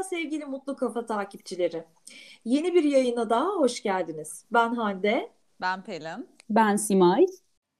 Merhaba sevgili Mutlu Kafa takipçileri. Yeni bir yayına daha hoş geldiniz. Ben Hande. Ben Pelin. Ben Simay.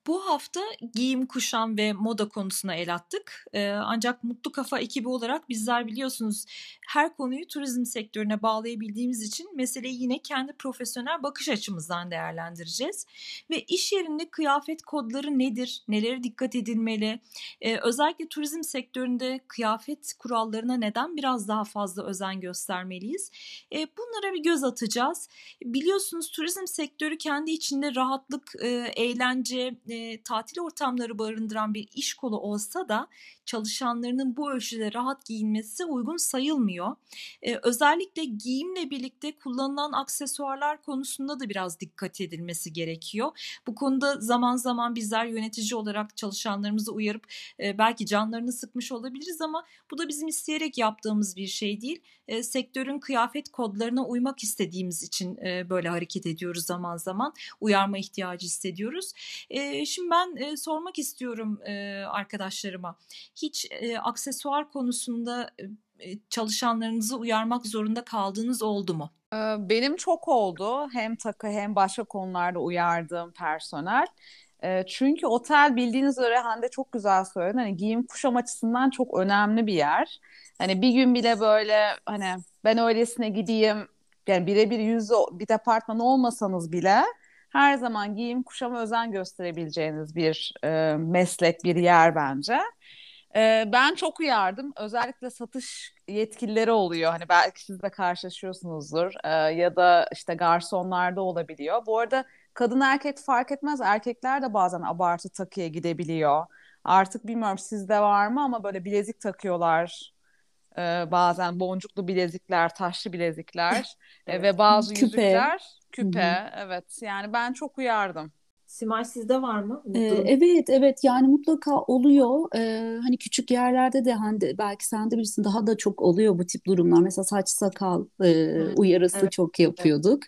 Bu hafta giyim, kuşam ve moda konusuna el attık. Ee, ancak Mutlu Kafa ekibi olarak bizler biliyorsunuz her konuyu turizm sektörüne bağlayabildiğimiz için meseleyi yine kendi profesyonel bakış açımızdan değerlendireceğiz. Ve iş yerinde kıyafet kodları nedir, nelere dikkat edilmeli, ee, özellikle turizm sektöründe kıyafet kurallarına neden biraz daha fazla özen göstermeliyiz? Ee, bunlara bir göz atacağız. Biliyorsunuz turizm sektörü kendi içinde rahatlık, e, eğlence, e, tatil ortamları barındıran bir iş kolu olsa da çalışanlarının bu ölçüde rahat giyinmesi uygun sayılmıyor. E, özellikle giyimle birlikte kullanılan aksesuarlar konusunda da biraz dikkat edilmesi gerekiyor. Bu konuda zaman zaman bizler yönetici olarak çalışanlarımızı uyarıp e, belki canlarını sıkmış olabiliriz ama bu da bizim isteyerek yaptığımız bir şey değil. E, sektörün kıyafet kodlarına uymak istediğimiz için e, böyle hareket ediyoruz zaman zaman. Uyarma ihtiyacı hissediyoruz. E, şimdi ben e, sormak istiyorum e, arkadaşlarıma hiç e, aksesuar konusunda e, çalışanlarınızı uyarmak zorunda kaldığınız oldu mu? Benim çok oldu. Hem takı hem başka konularda uyardığım personel. Çünkü otel bildiğiniz üzere Hande çok güzel söyledi. Hani giyim kuşam açısından çok önemli bir yer. Hani bir gün bile böyle hani ben öylesine gideyim yani birebir yüz bir departman olmasanız bile her zaman giyim kuşama özen gösterebileceğiniz bir e, meslek, bir yer bence. Ee, ben çok uyardım. Özellikle satış yetkilileri oluyor. Hani belki siz de karşılaşıyorsunuzdur. Ee, ya da işte garsonlarda olabiliyor. Bu arada kadın erkek fark etmez. Erkekler de bazen abartı takıya gidebiliyor. Artık bilmiyorum sizde var mı ama böyle bilezik takıyorlar. Ee, bazen boncuklu bilezikler, taşlı bilezikler evet. ve bazı küpe. yüzükler küpe. Hı-hı. Evet yani ben çok uyardım. Simay sizde var mı? Ee, evet evet yani mutlaka oluyor. Ee, hani küçük yerlerde de hani belki sen de bilirsin daha da çok oluyor bu tip durumlar. Mesela saç sakal e, uyarısı evet. çok yapıyorduk.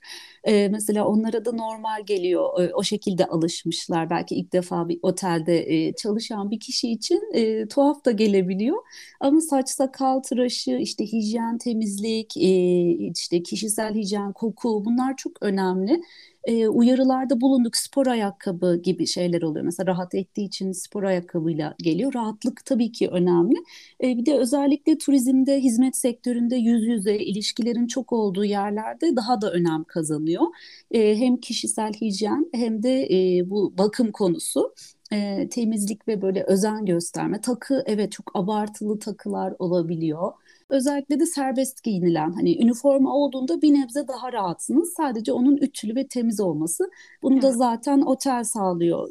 Evet. Ee, mesela onlara da normal geliyor. E, o şekilde alışmışlar. Belki ilk defa bir otelde e, çalışan bir kişi için e, tuhaf da gelebiliyor. Ama saç sakal tıraşı, işte hijyen, temizlik, e, işte kişisel hijyen, koku bunlar çok önemli e, uyarılarda bulunduk spor ayakkabı gibi şeyler oluyor. Mesela rahat ettiği için spor ayakkabıyla geliyor. Rahatlık tabii ki önemli. E, bir de özellikle turizmde, hizmet sektöründe yüz yüze ilişkilerin çok olduğu yerlerde daha da önem kazanıyor. E, hem kişisel hijyen hem de e, bu bakım konusu e, temizlik ve böyle özen gösterme. Takı evet çok abartılı takılar olabiliyor. Özellikle de serbest giyinilen hani üniforma olduğunda bir nebze daha rahatsınız. Sadece onun ütülü ve temiz olması. Bunu evet. da zaten otel sağlıyor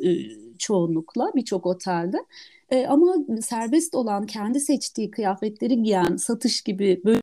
çoğunlukla birçok otelde. E, ama serbest olan kendi seçtiği kıyafetleri giyen satış gibi böyle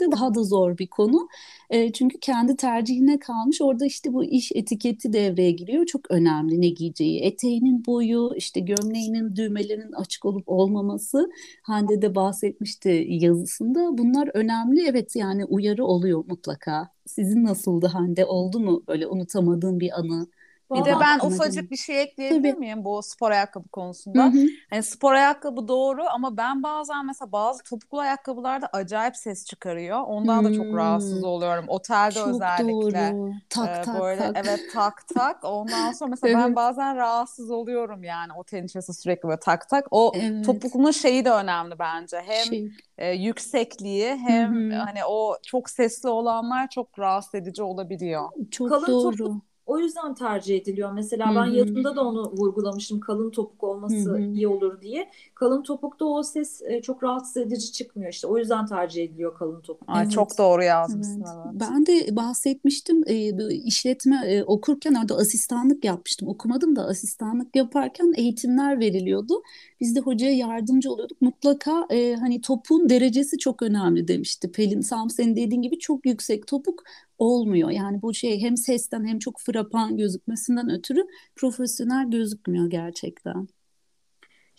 de daha da zor bir konu. E, çünkü kendi tercihine kalmış. Orada işte bu iş etiketi devreye giriyor. Çok önemli ne giyeceği. Eteğinin boyu, işte gömleğinin düğmelerinin açık olup olmaması. Hande de bahsetmişti yazısında. Bunlar önemli. Evet yani uyarı oluyor mutlaka. Sizin nasıldı Hande? Oldu mu böyle unutamadığın bir anı? Bir de ben ufacık bir şey ekleyebilir Tabii. miyim bu spor ayakkabı konusunda? Hı hı. Hani spor ayakkabı doğru ama ben bazen mesela bazı topuklu ayakkabılarda acayip ses çıkarıyor. Ondan hmm. da çok rahatsız oluyorum. Otelde çok özellikle. Doğru. Tak ee, tak böyle, tak. Evet tak tak. Ondan sonra mesela evet. ben bazen rahatsız oluyorum yani otelin içerisinde sürekli böyle tak tak. O evet. topuklunun şeyi de önemli bence. Hem şey. e, yüksekliği hem Hı-hı. hani o çok sesli olanlar çok rahatsız edici olabiliyor. Çok Kalın doğru. Topuk o yüzden tercih ediliyor. Mesela ben Hı-hı. yazımda da onu vurgulamıştım. Kalın topuk olması Hı-hı. iyi olur diye. Kalın topukta o ses e, çok rahatsız edici çıkmıyor işte. O yüzden tercih ediliyor kalın topuk. Ay, evet. Çok doğru yazmışsın. Evet. Evet. Ben de bahsetmiştim. E, işletme e, okurken orada asistanlık yapmıştım. Okumadım da asistanlık yaparken eğitimler veriliyordu. Biz de hocaya yardımcı oluyorduk. Mutlaka e, hani topun derecesi çok önemli demişti. Pelin Sam senin dediğin gibi çok yüksek topuk olmuyor. Yani bu şey hem sesten hem çok frapan gözükmesinden ötürü profesyonel gözükmüyor gerçekten.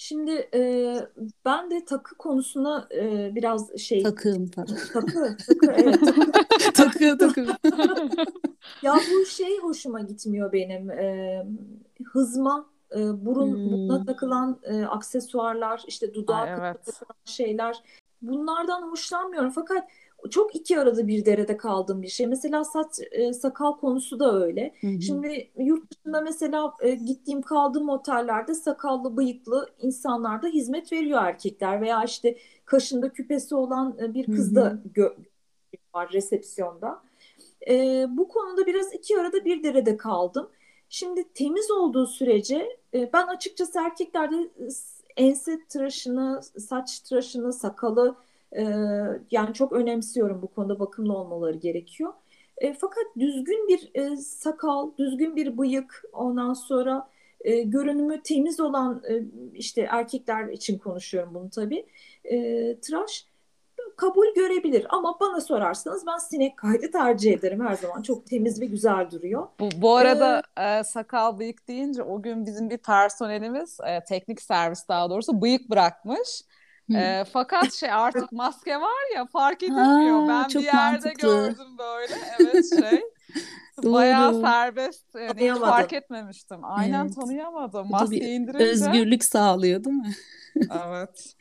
Şimdi e, ben de takı konusuna e, biraz şey takım takı takı evet takı takı ya bu şey hoşuma gitmiyor benim e, hızma e, burun hmm. buruna takılan e, aksesuarlar işte dudağa Ay, evet. takılan şeyler bunlardan hoşlanmıyorum fakat çok iki arada bir derede kaldığım bir şey. Mesela saç e, sakal konusu da öyle. Hı hı. Şimdi yurt dışında mesela e, gittiğim kaldığım otellerde sakallı bıyıklı insanlar da hizmet veriyor erkekler veya işte kaşında küpesi olan e, bir kız da gö- var resepsiyonda. E, bu konuda biraz iki arada bir derede kaldım. Şimdi temiz olduğu sürece e, ben açıkçası erkeklerde e, ense tıraşını, saç tıraşını, sakalı e, yani çok önemsiyorum bu konuda bakımlı olmaları gerekiyor. Fakat düzgün bir sakal, düzgün bir bıyık, ondan sonra görünümü temiz olan işte erkekler için konuşuyorum bunu tabii. E, tıraş kabul görebilir ama bana sorarsanız ben sinek kaydı tercih ederim her zaman. Çok temiz ve güzel duruyor. Bu, bu arada ee, e, sakal bıyık deyince o gün bizim bir personelimiz e, teknik servis daha doğrusu bıyık bırakmış. E, fakat şey artık maske var ya fark edilmiyor. ben bir yerde mantıklı. gördüm böyle. Evet şey. Bayağı serbest. Yani hiç fark etmemiştim. Aynen evet. tanıyamadım. Maskeyi indirince. Özgürlük sağlıyor değil mi? evet.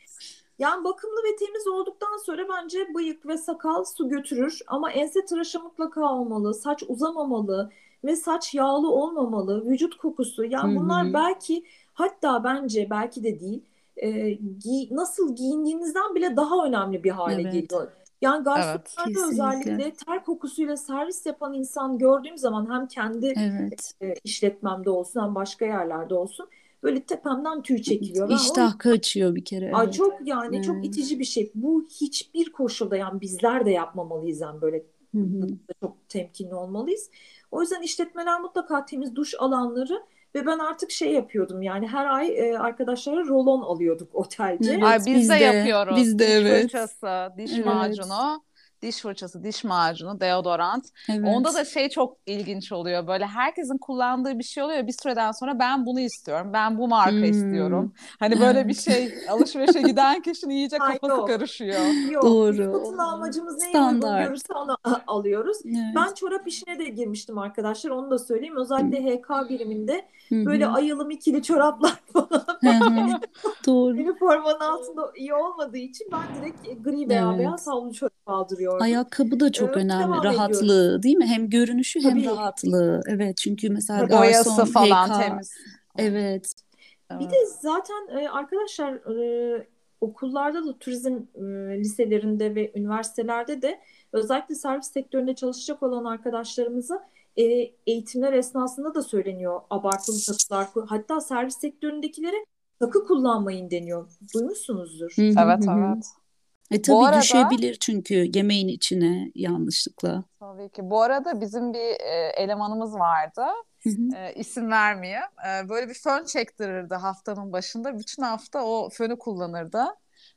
Yani bakımlı ve temiz olduktan sonra bence bıyık ve sakal su götürür. Ama ense tıraşı mutlaka olmalı. Saç uzamamalı ve saç yağlı olmamalı. Vücut kokusu. Yani bunlar Hı-hı. belki hatta bence belki de değil e, gi- nasıl giyindiğinizden bile daha önemli bir hale evet. geliyor. Yani garsonlarda evet, özellikle ter kokusuyla servis yapan insan gördüğüm zaman hem kendi evet. e, işletmemde olsun hem başka yerlerde olsun böyle tepemden tüy çekiliyor. İştah kaçıyor bir kere. Ay çok yani evet. çok itici bir şey. Bu hiçbir koşulda yani bizler de yapmamalıyız yani böyle Hı-hı. çok temkinli olmalıyız. O yüzden işletmeler mutlaka temiz duş alanları ve ben artık şey yapıyordum yani her ay e, arkadaşlara rolon alıyorduk otelde. Evet, Ay, biz, biz de, de yapıyoruz. Biz de diş evet. fırçası, diş evet. macunu diş fırçası, diş macunu, deodorant. Evet. Onda da şey çok ilginç oluyor. Böyle herkesin kullandığı bir şey oluyor. Bir süreden sonra ben bunu istiyorum. Ben bu marka hmm. istiyorum. Hani böyle bir şey alışverişe giden kişinin iyice kafası yok. karışıyor. Yok. Doğru. Satın almacımız neyi uygun onu alıyoruz. Evet. Ben çorap işine de girmiştim arkadaşlar. Onu da söyleyeyim. Özellikle HK biriminde böyle ayılım ikili çoraplar falan. Doğru. Üniformanın altında iyi olmadığı için ben direkt gri veya evet. beyaz havlu çorap aldırıyorum. Ayakkabı da çok evet, önemli. Rahatlığı ediyoruz. değil mi? Hem görünüşü hem Tabii. rahatlığı. Evet çünkü mesela Tabii. garson, Boyası falan PK, temiz. Evet. Bir de zaten e, arkadaşlar e, okullarda da turizm e, liselerinde ve üniversitelerde de özellikle servis sektöründe çalışacak olan arkadaşlarımıza eğitimler esnasında da söyleniyor abartılı takılar. Hatta servis sektöründekilere takı kullanmayın deniyor. Duymuşsunuzdur. Evet evet. E tabii arada, düşebilir çünkü yemeğin içine yanlışlıkla. Tabii ki. Bu arada bizim bir e, elemanımız vardı. E, isim vermeyeyim. E, böyle bir fön çektirirdi haftanın başında. Bütün hafta o fönü kullanırdı.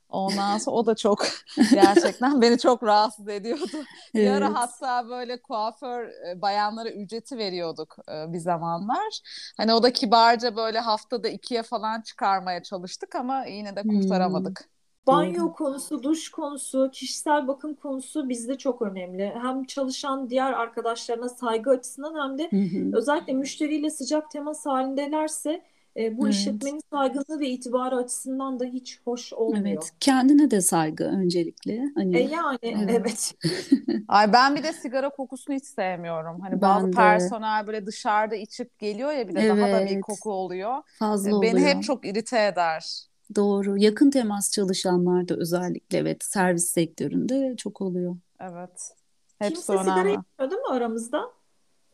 Ondan sonra o da çok gerçekten beni çok rahatsız ediyordu. Evet. Bir ara hatta böyle kuaför e, bayanlara ücreti veriyorduk e, bir zamanlar. Hani o da kibarca böyle haftada ikiye falan çıkarmaya çalıştık ama yine de kurtaramadık. Banyo Doğru. konusu, duş konusu, kişisel bakım konusu bizde çok önemli. Hem çalışan diğer arkadaşlarına saygı açısından hem de özellikle müşteriyle sıcak temas halindelerse e, bu evet. işletmenin saygınlığı ve itibarı açısından da hiç hoş olmuyor. Evet, kendine de saygı öncelikle. Hani, e yani evet. evet. Ay ben bir de sigara kokusunu hiç sevmiyorum. Hani ben bazı de. personel böyle dışarıda içip geliyor ya bir de evet. daha da bir koku oluyor. Fazla Beni oluyor. Beni hep çok irite eder. Doğru. Yakın temas çalışanlarda özellikle evet servis sektöründe çok oluyor. Evet. Hepsi Kimse sigara içmiyor değil mi aramızda?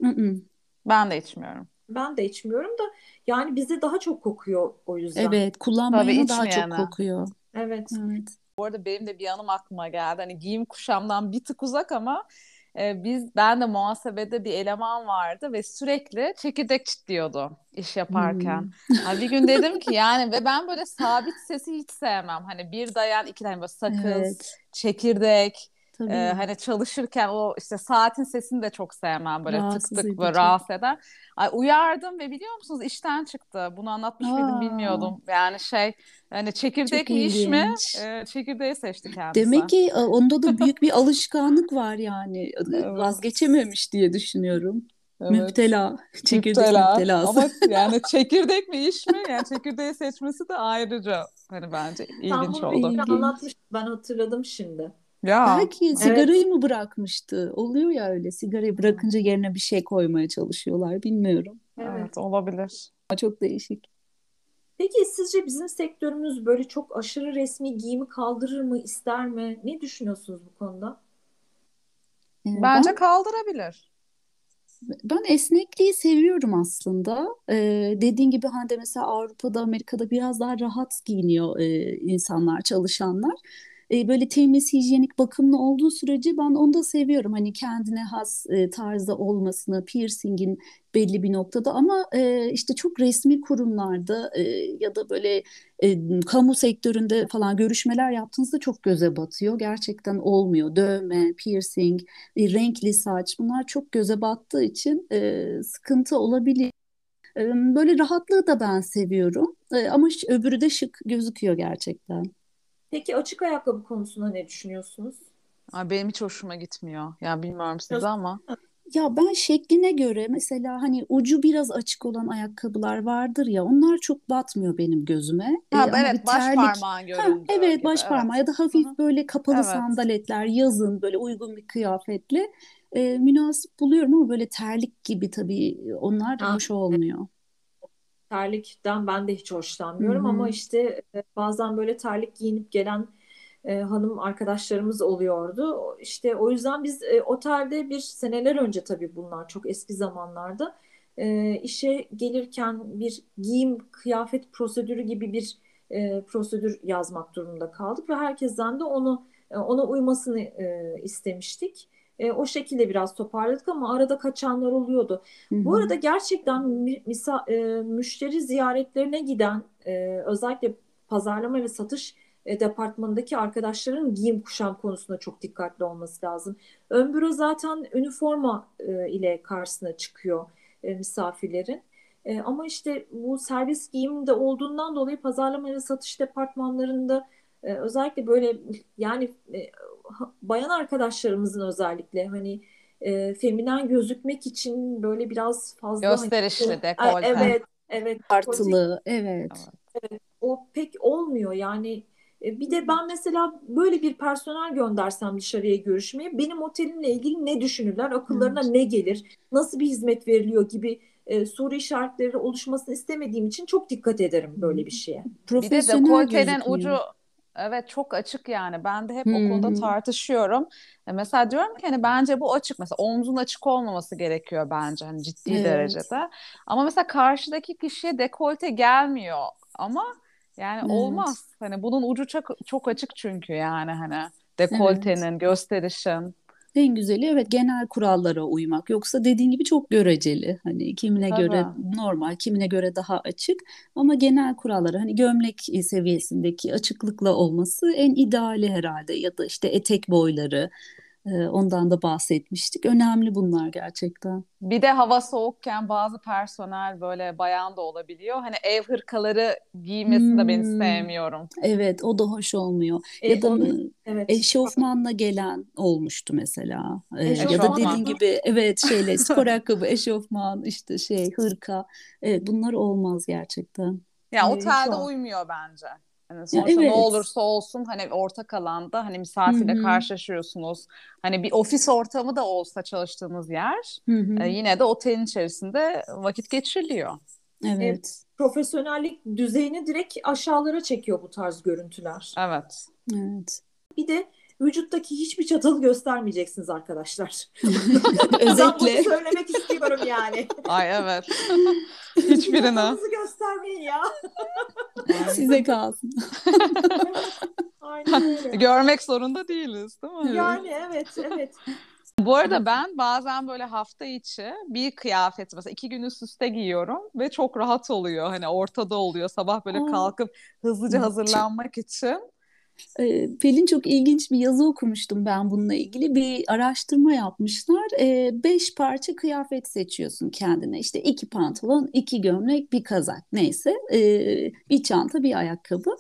Hı-hı. Ben de içmiyorum. Ben de içmiyorum da yani bize daha çok kokuyor o yüzden. Evet, kullanmayana daha çok kokuyor. Evet. Evet. Bu arada benim de bir anım aklıma geldi. Hani giyim kuşamdan bir tık uzak ama e, biz ben de muhasebede bir eleman vardı ve sürekli çekirdek çitliyordu iş yaparken. Hmm. Yani bir gün dedim ki yani ve ben böyle sabit sesi hiç sevmem. Hani bir dayan iki tane böyle sakız, evet. çekirdek. Tabii. Ee, hani çalışırken o işte saatin sesini de çok sevmem böyle rahatsız tık tık böyle rahatsız eder. Ay uyardım ve biliyor musunuz işten çıktı. Bunu anlatmış Aa. mıydım bilmiyordum. Yani şey hani çekirdek çok mi iş mi? Ee, çekirdeği seçti kendisi. Demek ki onda da büyük bir alışkanlık var yani. evet. Vazgeçememiş diye düşünüyorum. Evet. Müptela. Çekirdek müptela. müptelası. Ama yani çekirdek mi iş mi? Yani çekirdeği seçmesi de ayrıca hani bence ilginç Tam oldu. Tam anlatmış. Ben hatırladım şimdi. Ya. Belki sigarayı evet. mı bırakmıştı? Oluyor ya öyle. Sigarayı bırakınca yerine bir şey koymaya çalışıyorlar. Bilmiyorum. Evet, evet olabilir. Çok değişik. Peki sizce bizim sektörümüz böyle çok aşırı resmi giyimi kaldırır mı, ister mi? Ne düşünüyorsunuz bu konuda? Ee, Bence ben, kaldırabilir. Ben esnekliği seviyorum aslında. Ee, dediğin gibi Hande mesela Avrupa'da, Amerika'da biraz daha rahat giyiniyor e, insanlar, çalışanlar e, böyle temiz, hijyenik, bakımlı olduğu sürece ben onu da seviyorum. Hani kendine has e, tarzda olmasını, piercingin belli bir noktada ama e, işte çok resmi kurumlarda ya da böyle kamu sektöründe falan görüşmeler yaptığınızda çok göze batıyor. Gerçekten olmuyor. Dövme, piercing, renkli saç bunlar çok göze battığı için sıkıntı olabilir. E, böyle rahatlığı da ben seviyorum. E, ama öbürü de şık gözüküyor gerçekten. Peki açık ayakkabı konusunda ne düşünüyorsunuz? Ay benim hiç hoşuma gitmiyor. Ya bilmiyorum size ama. Ya ben şekline göre mesela hani ucu biraz açık olan ayakkabılar vardır ya onlar çok batmıyor benim gözüme. Ha, ee, evet baş terlik... parmağın göründüğü Evet baş parmağı evet. ya da hafif Hı-hı. böyle kapalı evet. sandaletler yazın böyle uygun bir kıyafetle e, münasip buluyorum ama böyle terlik gibi tabii onlar da hoş olmuyor terlikten ben de hiç hoşlanmıyorum Hı-hı. ama işte e, bazen böyle terlik giyinip gelen e, hanım arkadaşlarımız oluyordu. İşte o yüzden biz e, otelde bir seneler önce tabii bunlar çok eski zamanlarda e, işe gelirken bir giyim kıyafet prosedürü gibi bir e, prosedür yazmak durumunda kaldık ve herkesten de onu e, ona uymasını e, istemiştik. E, o şekilde biraz toparladık ama arada kaçanlar oluyordu. Hı-hı. Bu arada gerçekten misa, e, müşteri ziyaretlerine giden e, özellikle pazarlama ve satış e, departmanındaki arkadaşların giyim kuşam konusunda çok dikkatli olması lazım. Ön büro zaten üniforma e, ile karşısına çıkıyor e, misafirlerin. E, ama işte bu servis giyiminde olduğundan dolayı pazarlama ve satış departmanlarında e, özellikle böyle yani e, bayan arkadaşlarımızın özellikle hani e, feminen gözükmek için böyle biraz fazla hani gösterişli hani, dekolte. Evet, evet. Artılı, evet. evet. O pek olmuyor yani. E, bir de ben mesela böyle bir personel göndersem dışarıya görüşmeye benim otelimle ilgili ne düşünürler, akıllarına evet. ne gelir, nasıl bir hizmet veriliyor gibi e, soru işaretleri oluşmasını istemediğim için çok dikkat ederim böyle bir şeye. Bir de dekoltenin ucu Evet çok açık yani. Ben de hep hmm. o konuda tartışıyorum. E, mesela diyorum ki hani bence bu açık. Mesela omzun açık olmaması gerekiyor bence hani ciddi evet. derecede. Ama mesela karşıdaki kişiye dekolte gelmiyor. Ama yani evet. olmaz. Hani bunun ucu çok çok açık çünkü yani hani dekoltenin, evet. gösterişin. En güzeli evet genel kurallara uymak. Yoksa dediğin gibi çok göreceli. Hani kimine Tabii. göre normal, kimine göre daha açık. Ama genel kuralları hani gömlek seviyesindeki açıklıkla olması en ideali herhalde. Ya da işte etek boyları Ondan da bahsetmiştik. Önemli bunlar gerçekten. Bir de hava soğukken bazı personel böyle bayan da olabiliyor. Hani ev hırkaları giymesini hmm. de ben sevmiyorum. Evet o da hoş olmuyor. E, ya da onu, evet. eşofmanla gelen olmuştu mesela. Eşofman. Ya da dediğin gibi evet şeyle spor ayakkabı, eşofman işte şey hırka. Evet bunlar olmaz gerçekten. Ya yani otelde uymuyor bence. Hani sonuçta evet. ne olursa olsun hani ortak alanda hani misafirle Hı-hı. karşılaşıyorsunuz. Hani bir ofis ortamı da olsa çalıştığınız yer e, yine de otelin içerisinde vakit geçiriliyor. Evet. E, profesyonellik düzeyini direkt aşağılara çekiyor bu tarz görüntüler. Evet. Evet. Bir de vücuttaki hiçbir çatalı göstermeyeceksiniz arkadaşlar. Özetle. Ben bunu söylemek istiyorum yani. Ay evet. Hiçbirini. Çatalınızı göstermeyin ya. Size kalsın. Aynen öyle. Görmek zorunda değiliz değil mi? Yani evet evet. Bu arada ben bazen böyle hafta içi bir kıyafet mesela iki gün üst üste giyiyorum ve çok rahat oluyor. Hani ortada oluyor. Sabah böyle kalkıp hızlıca hazırlanmak için. Pelin çok ilginç bir yazı okumuştum ben bununla ilgili. Bir araştırma yapmışlar. Beş parça kıyafet seçiyorsun kendine. İşte iki pantolon, iki gömlek, bir kazak neyse. Bir çanta, bir ayakkabı.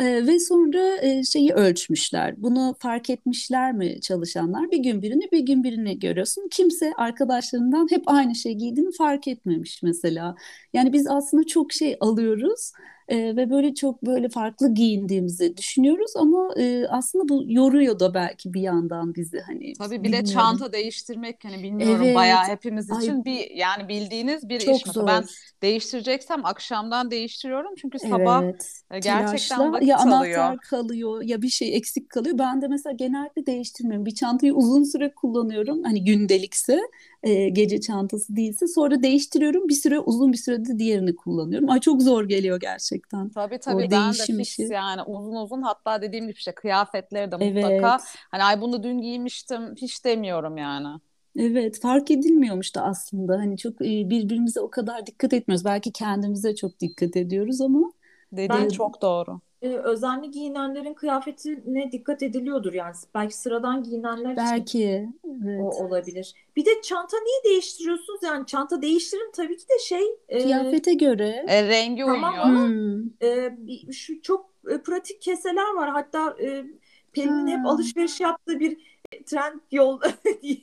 Ve sonra şeyi ölçmüşler. Bunu fark etmişler mi çalışanlar? Bir gün birini, bir gün birini görüyorsun. Kimse arkadaşlarından hep aynı şey giydiğini fark etmemiş mesela. Yani biz aslında çok şey alıyoruz E, ve böyle çok böyle farklı giyindiğimizi düşünüyoruz ama e, aslında bu yoruyor da belki bir yandan bizi hani Tabii bir de bilmiyorum. çanta değiştirmek hani bilmiyorum Evet. bayağı hepimiz Ay. için bir yani bildiğiniz bir Çok iş. Zor. ben değiştireceksem akşamdan değiştiriyorum çünkü sabah Evet. e, gerçekten Telaşla vakit ya alıyor. anahtar kalıyor ya bir şey eksik kalıyor. Ben de mesela genellikle değiştirmiyorum. Bir çantayı uzun süre kullanıyorum. Hani gündelikse e, gece çantası değilse sonra değiştiriyorum. Bir süre uzun bir sürede diğerini kullanıyorum. Ay çok zor geliyor gerçekten. Tabii O tabii de değişim fix işi. yani uzun uzun hatta dediğim gibi işte kıyafetleri de Evet. mutlaka hani ay bunu dün giymiştim hiç demiyorum yani. Evet, fark edilmiyormuş da aslında. Hani çok e, birbirimize o kadar dikkat etmiyoruz. Belki kendimize çok dikkat ediyoruz ama Dediğin Ben- çok doğru. Ee, özenli giyinenlerin kıyafetine dikkat ediliyordur yani. Belki sıradan giyinenler için belki evet. o olabilir. Bir de çanta niye değiştiriyorsunuz? Yani çanta değiştirin tabii ki de şey e, Kıyafete göre E, rengi Tamam uyuyor. ama- hmm, e, şu çok e, pratik keseler var. Hatta e, Pelin'in hep alışveriş yaptığı bir trend yol diye.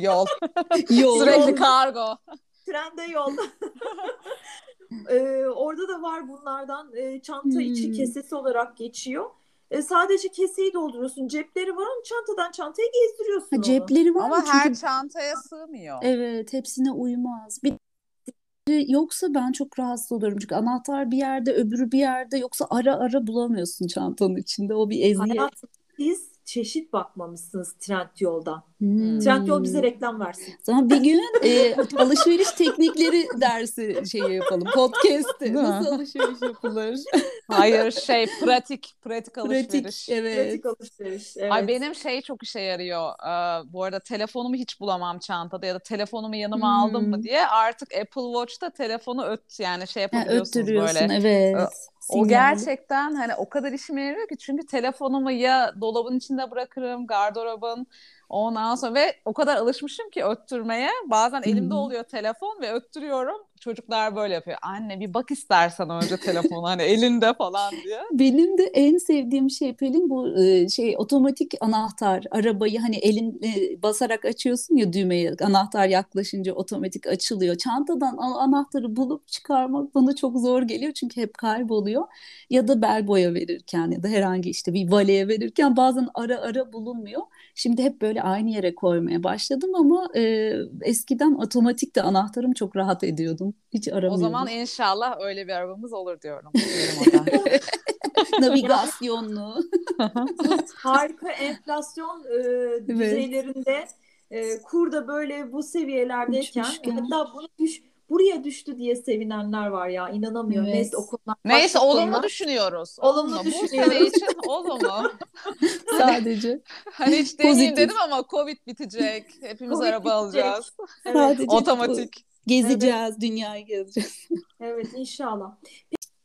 Yol. yol. Sürekli kargo. Trende yol. Ee, orada da var bunlardan Ee, çanta içi Hmm. kesesi olarak geçiyor. Ee, sadece keseyi dolduruyorsun. Cepleri var ama çantadan çantaya gezdiriyorsun Ha, onu. cepleri var Ama mı? her Çünkü çantaya sığmıyor. evet hepsine uymaz. Bir yoksa ben çok rahatsız oluyorum. Çünkü anahtar bir yerde, öbürü bir yerde. Yoksa ara ara bulamıyorsun çantanın içinde. O bir eziyet. Hayatım siz çeşit bakmamışsınız trend yoldan. Hmm. Trend yol bize reklam versin. Zaman bir gün e, alışveriş teknikleri dersi şey yapalım. Mi? Nasıl alışveriş yapılır? Hayır şey pratik pratik alışveriş. Pratik. Evet. Pratik alışveriş. Evet. Ay benim şey çok işe yarıyor. Ee, bu arada telefonumu hiç bulamam çantada ya da telefonumu yanıma aldım mı Hmm. diye artık Apple Watch'ta telefonu öt yani şey Ha, yapabiliyorsunuz öttürüyorsun böyle. evet. O Sinyal. gerçekten hani o kadar işime yarıyor ki çünkü telefonumu ya dolabın içinde bırakırım, gardırobun ondan sonra ve o kadar alışmışım ki öttürmeye. Bazen elimde oluyor telefon ve öttürüyorum. Çocuklar böyle yapıyor. Anne bir bak istersen önce telefonu hani elinde falan diye. Benim de en sevdiğim şey Pelin bu e, şey otomatik anahtar arabayı hani elin e, basarak açıyorsun ya düğmeye anahtar yaklaşınca otomatik açılıyor. Çantadan anahtarı bulup çıkarmak bana çok zor geliyor çünkü hep kayboluyor. Ya da bel boya verirken ya da herhangi işte bir valeye verirken bazen ara ara bulunmuyor. Şimdi hep böyle aynı yere koymaya başladım ama e, eskiden otomatik de anahtarım çok rahat ediyordum. Hiç O aramıyordum. zaman inşallah öyle bir arabamız olur diyorum. O. Navigasyonlu. Harika enflasyon e, düzeylerinde e, kur da böyle bu seviyelerdeyken hatta bunu düş, buraya düştü diye sevinenler var ya inanamıyorum. Evet. Neyse o konular Neyse olumlu konular. düşünüyoruz. Olumlu Bu düşünüyoruz. sene için olumlu. Sadece. Hani hiç deneyeyim dedim ama Covid bitecek. Hepimiz Covid araba bitecek. alacağız. Evet, Sadece Otomatik. gezeceğiz, dünyayı gezeceğiz. evet inşallah.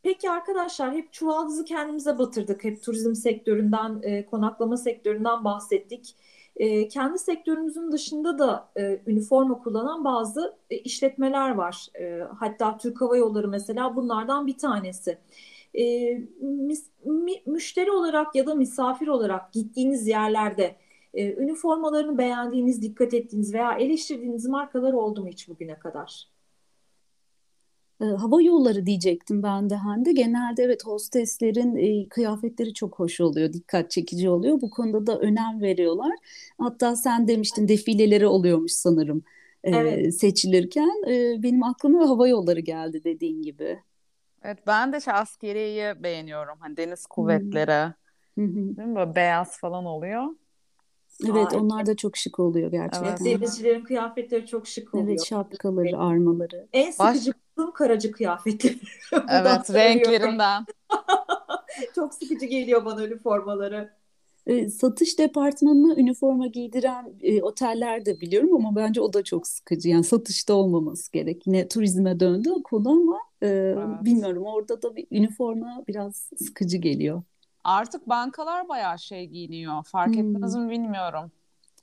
Peki arkadaşlar hep çuvaldızı kendimize batırdık. Hep turizm sektöründen, e, konaklama sektöründen bahsettik. E, kendi sektörümüzün dışında da e, üniforma kullanan bazı e, işletmeler var. E, hatta Türk Hava Yolları mesela bunlardan bir tanesi. E, mis- mi- müşteri olarak ya da misafir olarak gittiğiniz yerlerde e, üniformalarını beğendiğiniz, dikkat ettiğiniz veya eleştirdiğiniz markalar oldu mu hiç bugüne kadar? Hava yolları diyecektim ben de Hande. Genelde evet hosteslerin e, kıyafetleri çok hoş oluyor, dikkat çekici oluyor. Bu konuda da önem veriyorlar. Hatta sen demiştin defileleri oluyormuş sanırım e, Evet. seçilirken. E, benim aklıma hava yolları geldi dediğin gibi. Evet ben de şey, askeriyeyi beğeniyorum. Hani deniz kuvvetleri. Hı hı. Değil mi? Böyle beyaz falan oluyor. Evet, Aa, onlar da çok şık oluyor Evet, gerçekten. denizcilerin kıyafetleri çok şık oluyor. Evet, şapkaları, armaları. En Baş- bulduğum karacı kıyafetleri. Evet renklerinden. Çok sıkıcı geliyor bana üniformaları. E, satış departmanına üniforma giydiren e, oteller de biliyorum ama bence o da çok sıkıcı. Yani satışta olmaması gerek. Yine turizme döndü o konu ama e, Evet. bilmiyorum orada da bir üniforma biraz sıkıcı geliyor. Artık bankalar bayağı şey giyiniyor. Fark Hmm. ettiniz mi bilmiyorum.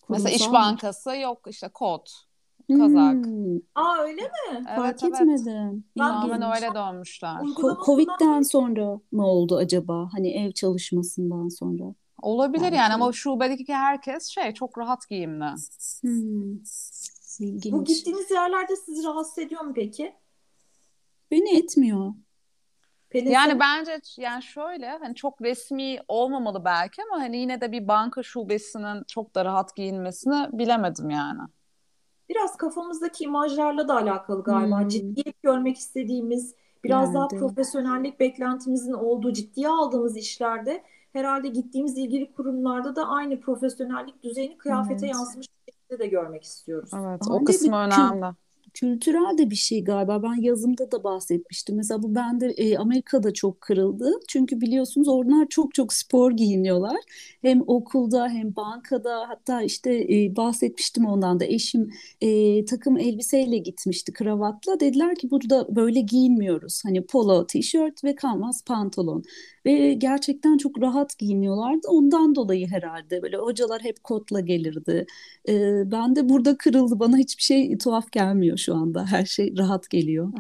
Mesela İş Kurumsal mı? Bankası yok işte kot, kazak. Hmm, Aa öyle mi? Evet fark evet. etmedim. Tamamen öyle. Ko- Uygulamasından Covid'den sonra mı oldu acaba? Hani ev çalışmasından sonra. Olabilir Belki. yani ama şubedeki herkes şey çok rahat giyimli. Hmm, Bu gittiğiniz yerlerde sizi rahatsız ediyor mu peki? Beni etmiyor. Pelin yani sen... bence yani şöyle hani çok resmi olmamalı belki ama hani yine de bir banka şubesinin çok da rahat giyinmesini bilemedim yani. Biraz kafamızdaki imajlarla da alakalı galiba. Hmm. Ciddiyet görmek istediğimiz, biraz yani, daha profesyonellik beklentimizin olduğu, ciddiye aldığımız işlerde herhalde gittiğimiz ilgili kurumlarda da aynı profesyonellik düzeyini kıyafete evet. yansımış şekilde de görmek istiyoruz. Evet, o kısmı önemli kültürel de bir şey galiba. Ben yazımda da bahsetmiştim. Mesela bu bende e, Amerika'da çok kırıldı. Çünkü biliyorsunuz onlar çok çok spor giyiniyorlar. Hem okulda hem bankada hatta işte e, bahsetmiştim ondan da eşim e, takım elbiseyle gitmişti kravatla. Dediler ki burada böyle giyinmiyoruz. Hani polo, tişört ve kanvas pantolon. Ve gerçekten çok rahat giyiniyorlardı. Ondan dolayı herhalde böyle hocalar hep kotla gelirdi. E, ben de burada kırıldı. Bana hiçbir şey tuhaf gelmiyor şu anda. Her şey rahat geliyor.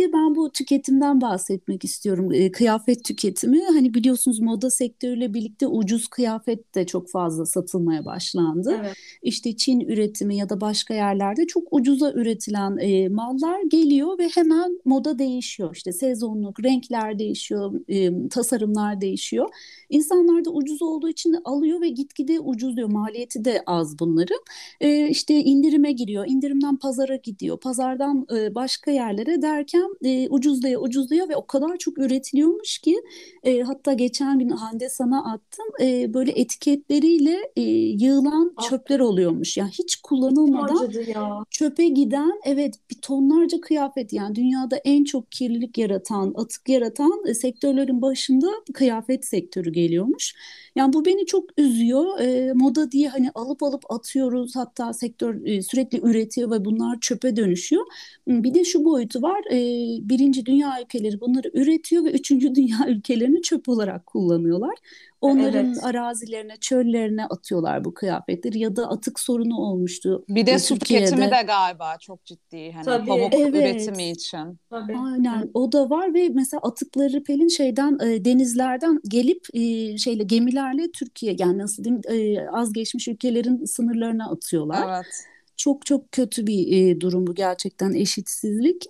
De ben bu tüketimden bahsetmek istiyorum. E, kıyafet tüketimi hani biliyorsunuz moda sektörüyle birlikte ucuz kıyafet de çok fazla satılmaya başlandı. Evet. İşte Çin üretimi ya da başka yerlerde çok ucuza üretilen e, mallar geliyor ve hemen moda değişiyor. İşte sezonluk renkler değişiyor, e, tasarımlar değişiyor. İnsanlar da ucuz olduğu için alıyor ve gitgide ucuzluyor. Maliyeti de az bunların. E, işte indirime giriyor, indirimden pazara gidiyor, pazardan e, başka yerlere derken e, ucuzluyor ucuzluyor ve o kadar çok üretiliyormuş ki e, hatta geçen gün Hande sana attım e, böyle etiketleriyle e, yığılan ah. çöpler oluyormuş. Yani hiç kullanılmadan ya. çöpe giden evet bir tonlarca kıyafet yani dünyada en çok kirlilik yaratan, atık yaratan e, sektörlerin başında kıyafet sektörü geliyormuş. Yani bu beni çok üzüyor. E, moda diye hani alıp alıp atıyoruz hatta sektör e, sürekli üretiyor ve bunlar çöpe dönüşüyor. Bir de şu boyutu var. E, birinci dünya ülkeleri bunları üretiyor ve üçüncü dünya ülkelerini çöp olarak kullanıyorlar. Onların evet. arazilerine, çöllerine atıyorlar bu kıyafetleri ya da atık sorunu olmuştu. Bir de su tüketimi de galiba çok ciddi hani Tabii. pamuk evet. üretimi için. Tabii. Aynen o da var ve mesela atıkları Pelin şeyden e, denizlerden gelip e, şeyle gemilerle Türkiye yani nasıl diyeyim e, az geçmiş ülkelerin sınırlarına atıyorlar. Evet. Çok çok kötü bir e, durum bu gerçekten eşitsizlik.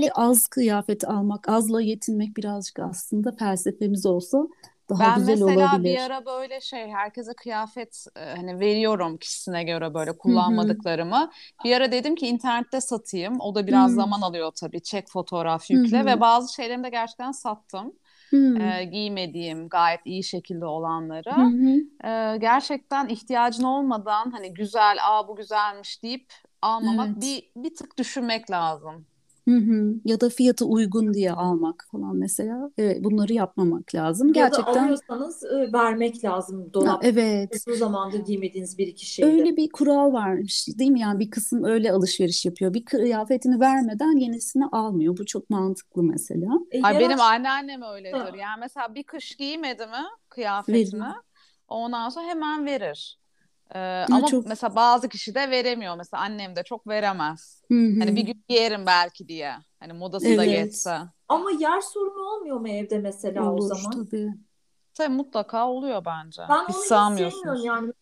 Böyle az kıyafet almak, azla yetinmek birazcık aslında felsefemiz olsa daha ben güzel olabilir. Ben mesela bir ara böyle şey herkese kıyafet e, hani veriyorum kişisine göre böyle kullanmadıklarımı. Hı-hı. Bir ara dedim ki internette satayım. O da biraz Hı-hı. zaman alıyor tabii. Çek fotoğraf yükle Hı-hı. ve bazı şeylerimi de gerçekten sattım. E, giymediğim gayet iyi şekilde olanları. E, gerçekten ihtiyacın olmadan hani güzel, aa bu güzelmiş deyip almamak evet. bir bir tık düşünmek lazım. Hı hı. Ya da fiyatı uygun diye almak falan mesela. Evet, bunları yapmamak lazım. Ya Gerçekten da alıyorsanız e, vermek lazım dolap. evet. Bu zamanda giymediğiniz bir iki şeyde. Öyle bir kural varmış değil mi? Yani bir kısım öyle alışveriş yapıyor. Bir kıyafetini vermeden yenisini almıyor. Bu çok mantıklı mesela. E, Ay, benim anneannem öyledir. Ha. Yani mesela bir kış giymedi mi kıyafetini Verin. ondan sonra hemen verir. Ee, ama çok... mesela bazı kişi de veremiyor. Mesela annem de çok veremez. Hı-hı. Hani bir gün giyerim belki diye. Hani modası evet. da geçse. Ama yer sorunu olmuyor mu evde mesela Olur, o zaman? Tabii. Tabii mutlaka oluyor bence. Ben hiç onu sevmiyorum yani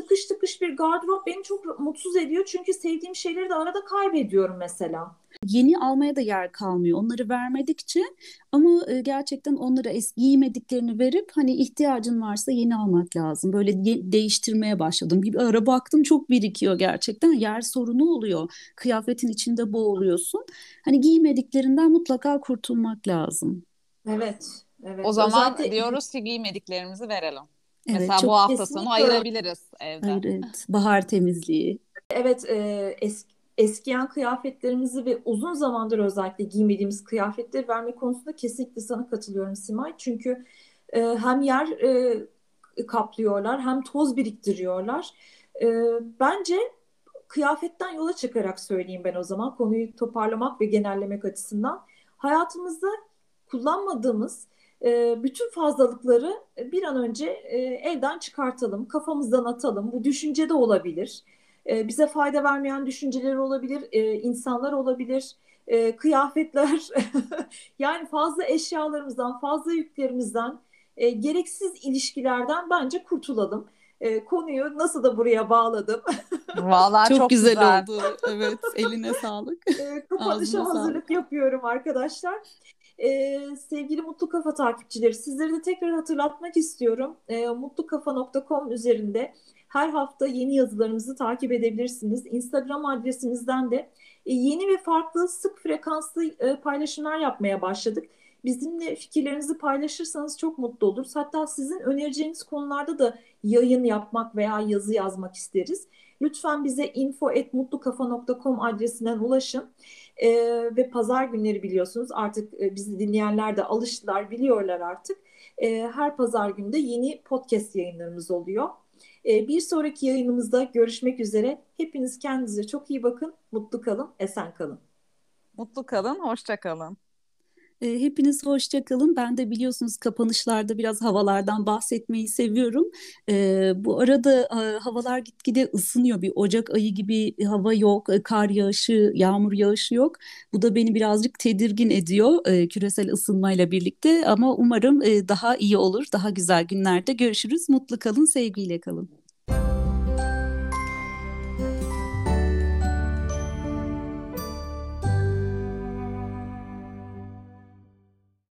tıkış tıkış bir gardırop beni çok mutsuz ediyor. Çünkü sevdiğim şeyleri de arada kaybediyorum mesela. Yeni almaya da yer kalmıyor. Onları vermedikçe ama e, gerçekten onlara eski giymediklerini verip hani ihtiyacın varsa yeni almak lazım. Böyle değiştirmeye başladım. Bir ara baktım çok birikiyor gerçekten. Yer sorunu oluyor. Kıyafetin içinde boğuluyorsun. Hani giymediklerinden mutlaka kurtulmak lazım. Evet. Evet. O zaman Özellikle... diyoruz ki giymediklerimizi verelim. Evet, Mesela bu hafta sonu ayırabiliriz evde. Evet, bahar temizliği. Evet, e, eski eskiyen kıyafetlerimizi ve uzun zamandır özellikle giymediğimiz kıyafetleri verme konusunda kesinlikle sana katılıyorum Simay. Çünkü e, hem yer e, kaplıyorlar hem toz biriktiriyorlar. E, bence kıyafetten yola çıkarak söyleyeyim ben o zaman konuyu toparlamak ve genellemek açısından. Hayatımızda kullanmadığımız e, bütün fazlalıkları bir an önce e, elden çıkartalım, kafamızdan atalım. Bu düşünce de olabilir. E, bize fayda vermeyen düşünceler olabilir, insanlar olabilir, kıyafetler. yani fazla eşyalarımızdan, fazla yüklerimizden, gereksiz ilişkilerden bence kurtulalım. konuyu nasıl da buraya bağladım. Vallahi çok, çok güzel, güzel oldu. Evet, eline sağlık. Kapanışa hazırlık sağlık. yapıyorum arkadaşlar. Ee, sevgili Mutlu Kafa takipçileri sizleri de tekrar hatırlatmak istiyorum. Ee, mutlukafa.com üzerinde her hafta yeni yazılarımızı takip edebilirsiniz. Instagram adresimizden de e, yeni ve farklı sık frekanslı e, paylaşımlar yapmaya başladık. Bizimle fikirlerinizi paylaşırsanız çok mutlu oluruz. Hatta sizin önereceğiniz konularda da yayın yapmak veya yazı yazmak isteriz. Lütfen bize info.mutlukafa.com adresinden ulaşın. Ee, ve pazar günleri biliyorsunuz artık e, bizi dinleyenler de alıştılar, biliyorlar artık. Ee, her pazar günde yeni podcast yayınlarımız oluyor. Ee, bir sonraki yayınımızda görüşmek üzere. Hepiniz kendinize çok iyi bakın, mutlu kalın, esen kalın. Mutlu kalın, hoşça kalın. E, hepiniz hoşça kalın. Ben de biliyorsunuz kapanışlarda biraz havalardan bahsetmeyi seviyorum. E, bu arada e, havalar gitgide ısınıyor. Bir Ocak ayı gibi hava yok, kar yağışı, yağmur yağışı yok. Bu da beni birazcık tedirgin ediyor küresel ısınmayla birlikte. Ama umarım daha iyi olur, daha güzel günlerde görüşürüz. Mutlu kalın, sevgiyle kalın.